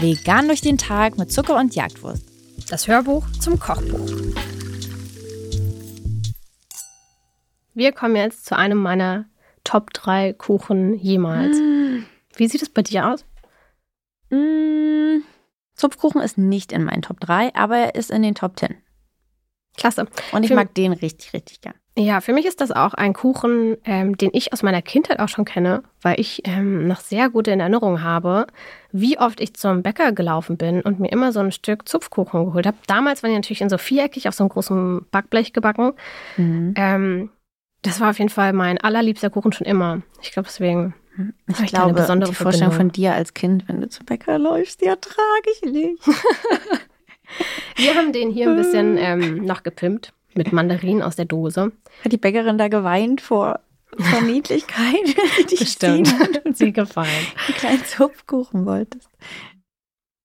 Vegan durch den Tag mit Zucker und Jagdwurst. Das Hörbuch zum Kochbuch. Wir kommen jetzt zu einem meiner Top 3 Kuchen jemals. Mm. Wie sieht es bei dir aus? Mm. Zupfkuchen ist nicht in meinen Top 3, aber er ist in den Top 10. Klasse. Und ich Für- mag den richtig, richtig gern. Ja, für mich ist das auch ein Kuchen, ähm, den ich aus meiner Kindheit auch schon kenne, weil ich ähm, noch sehr gute in Erinnerung habe, wie oft ich zum Bäcker gelaufen bin und mir immer so ein Stück Zupfkuchen geholt habe. Damals waren die natürlich in so viereckig auf so einem großen Backblech gebacken. Mhm. Ähm, das war auf jeden Fall mein allerliebster Kuchen schon immer. Ich glaube, deswegen Ich Habe ich da eine glaube, besondere die Vorstellung Verbindung? von dir als Kind, wenn du zum Bäcker läufst, die ertrage ich nicht. Wir haben den hier ein bisschen ähm, noch gepimpt mit Mandarinen aus der Dose. Hat die Bäckerin da geweint vor, vor Niedlichkeit, dich Bestimmt. hat sie gefallen. einen kleinen Zupfkuchen wolltest?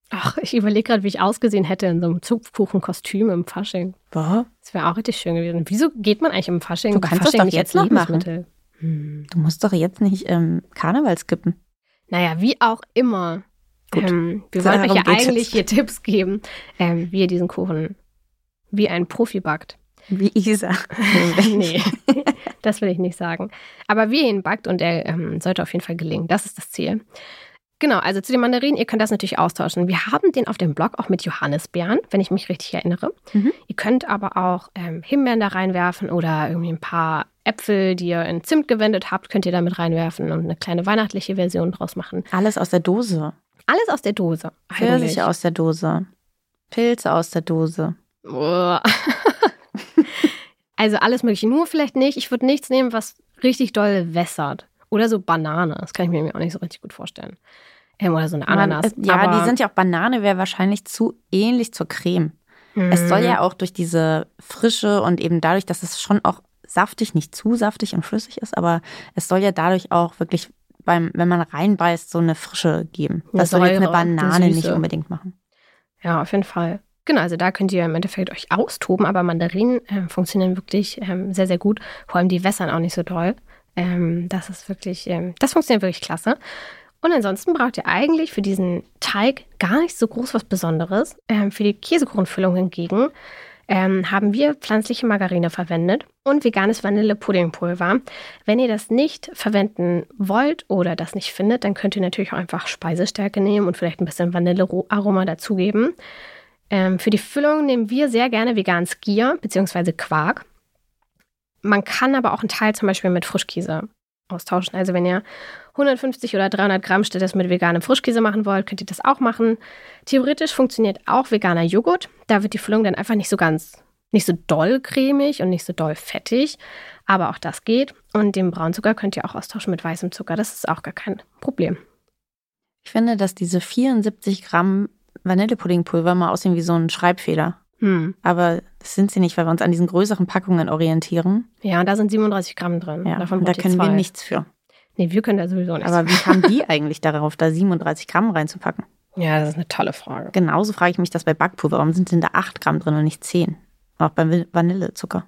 Ach, ich überlege gerade, wie ich ausgesehen hätte in so einem Zupfkuchenkostüm im Fasching. Boah, Das wäre auch richtig schön gewesen. Wieso geht man eigentlich im Fasching? Du kannst das Fasching doch nicht jetzt noch machen. Hm. du musst doch jetzt nicht ähm, Karneval skippen. Naja, wie auch immer. Gut. Ähm, wir Darum wollen euch ja eigentlich hier Tipps geben, ähm, wie ihr diesen Kuchen wie ein Profi backt. Wie Isa. nee, das will ich nicht sagen. Aber wie ihr ihn backt und er ähm, sollte auf jeden Fall gelingen. Das ist das Ziel. Genau, also zu den Mandarinen, ihr könnt das natürlich austauschen. Wir haben den auf dem Blog auch mit Johannisbeeren, wenn ich mich richtig erinnere. Mhm. Ihr könnt aber auch ähm, Himbeeren da reinwerfen oder irgendwie ein paar Äpfel, die ihr in Zimt gewendet habt, könnt ihr damit reinwerfen und eine kleine weihnachtliche Version draus machen. Alles aus der Dose. Alles aus der Dose. Pfirsiche aus der Dose. Pilze aus der Dose. Also alles mögliche, nur vielleicht nicht. Ich würde nichts nehmen, was richtig doll wässert. Oder so Banane. Das kann ich mir auch nicht so richtig gut vorstellen. Ähm, oder so eine Ananas. Man, ja, Aber, die sind ja auch Banane, wäre wahrscheinlich zu ähnlich zur Creme. Es soll Mhm. ja auch durch diese Frische und eben dadurch, dass es schon auch saftig, nicht zu saftig und flüssig ist, aber es soll ja dadurch auch wirklich beim, wenn man reinbeißt, so eine Frische geben. Das soll jetzt eine Banane nicht unbedingt machen. Ja, auf jeden Fall. Genau, also da könnt ihr im Endeffekt euch austoben, aber Mandarinen ähm, funktionieren wirklich ähm, sehr, sehr gut. Vor allem die wässern auch nicht so doll. Ähm, das ist wirklich, ähm, das funktioniert wirklich klasse. Und ansonsten braucht ihr eigentlich für diesen Teig gar nicht so groß was Besonderes. Ähm, für die Käsekuchenfüllung hingegen ähm, haben wir pflanzliche Margarine verwendet und veganes Vanillepuddingpulver. Wenn ihr das nicht verwenden wollt oder das nicht findet, dann könnt ihr natürlich auch einfach Speisestärke nehmen und vielleicht ein bisschen Vanillearoma dazugeben. Ähm, für die Füllung nehmen wir sehr gerne veganen Skier bzw. Quark. Man kann aber auch einen Teil zum Beispiel mit Frischkäse austauschen. Also wenn ihr 150 oder 300 Gramm statt mit veganem Frischkäse machen wollt, könnt ihr das auch machen. Theoretisch funktioniert auch veganer Joghurt. Da wird die Füllung dann einfach nicht so ganz, nicht so doll cremig und nicht so doll fettig. Aber auch das geht. Und den Braunzucker könnt ihr auch austauschen mit weißem Zucker. Das ist auch gar kein Problem. Ich finde, dass diese 74 Gramm Vanillepuddingpulver mal aussehen wie so ein Schreibfehler. Hm. Aber das sind sie nicht, weil wir uns an diesen größeren Packungen orientieren. Ja, und da sind 37 Gramm drin. Ja, Davon da können wir zwei. nichts für. Nee, wir können da sowieso nichts. Aber wie kamen die eigentlich darauf, da 37 Gramm reinzupacken? ja, das ist eine tolle Frage. Genauso frage ich mich das bei Backpulver. Warum sind denn da 8 Gramm drin und nicht 10? Auch beim Vanillezucker.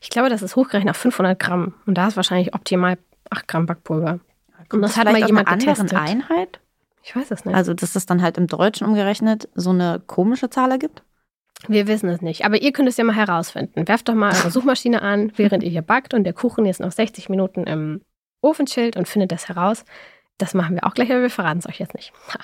Ich glaube, das ist hochgerechnet auf 500 Gramm. Und da ist wahrscheinlich optimal 8 Gramm Backpulver. Und das hat mal jemand einer anderen getestet. Einheit? Ich weiß es nicht. Also, dass es dann halt im Deutschen umgerechnet so eine komische Zahl ergibt? wir wissen es nicht. Aber ihr könnt es ja mal herausfinden. Werft doch mal eure Suchmaschine an, während ihr hier backt und der Kuchen jetzt noch 60 Minuten im Ofen chillt und findet das heraus. Das machen wir auch gleich, aber wir verraten es euch jetzt nicht. Ha.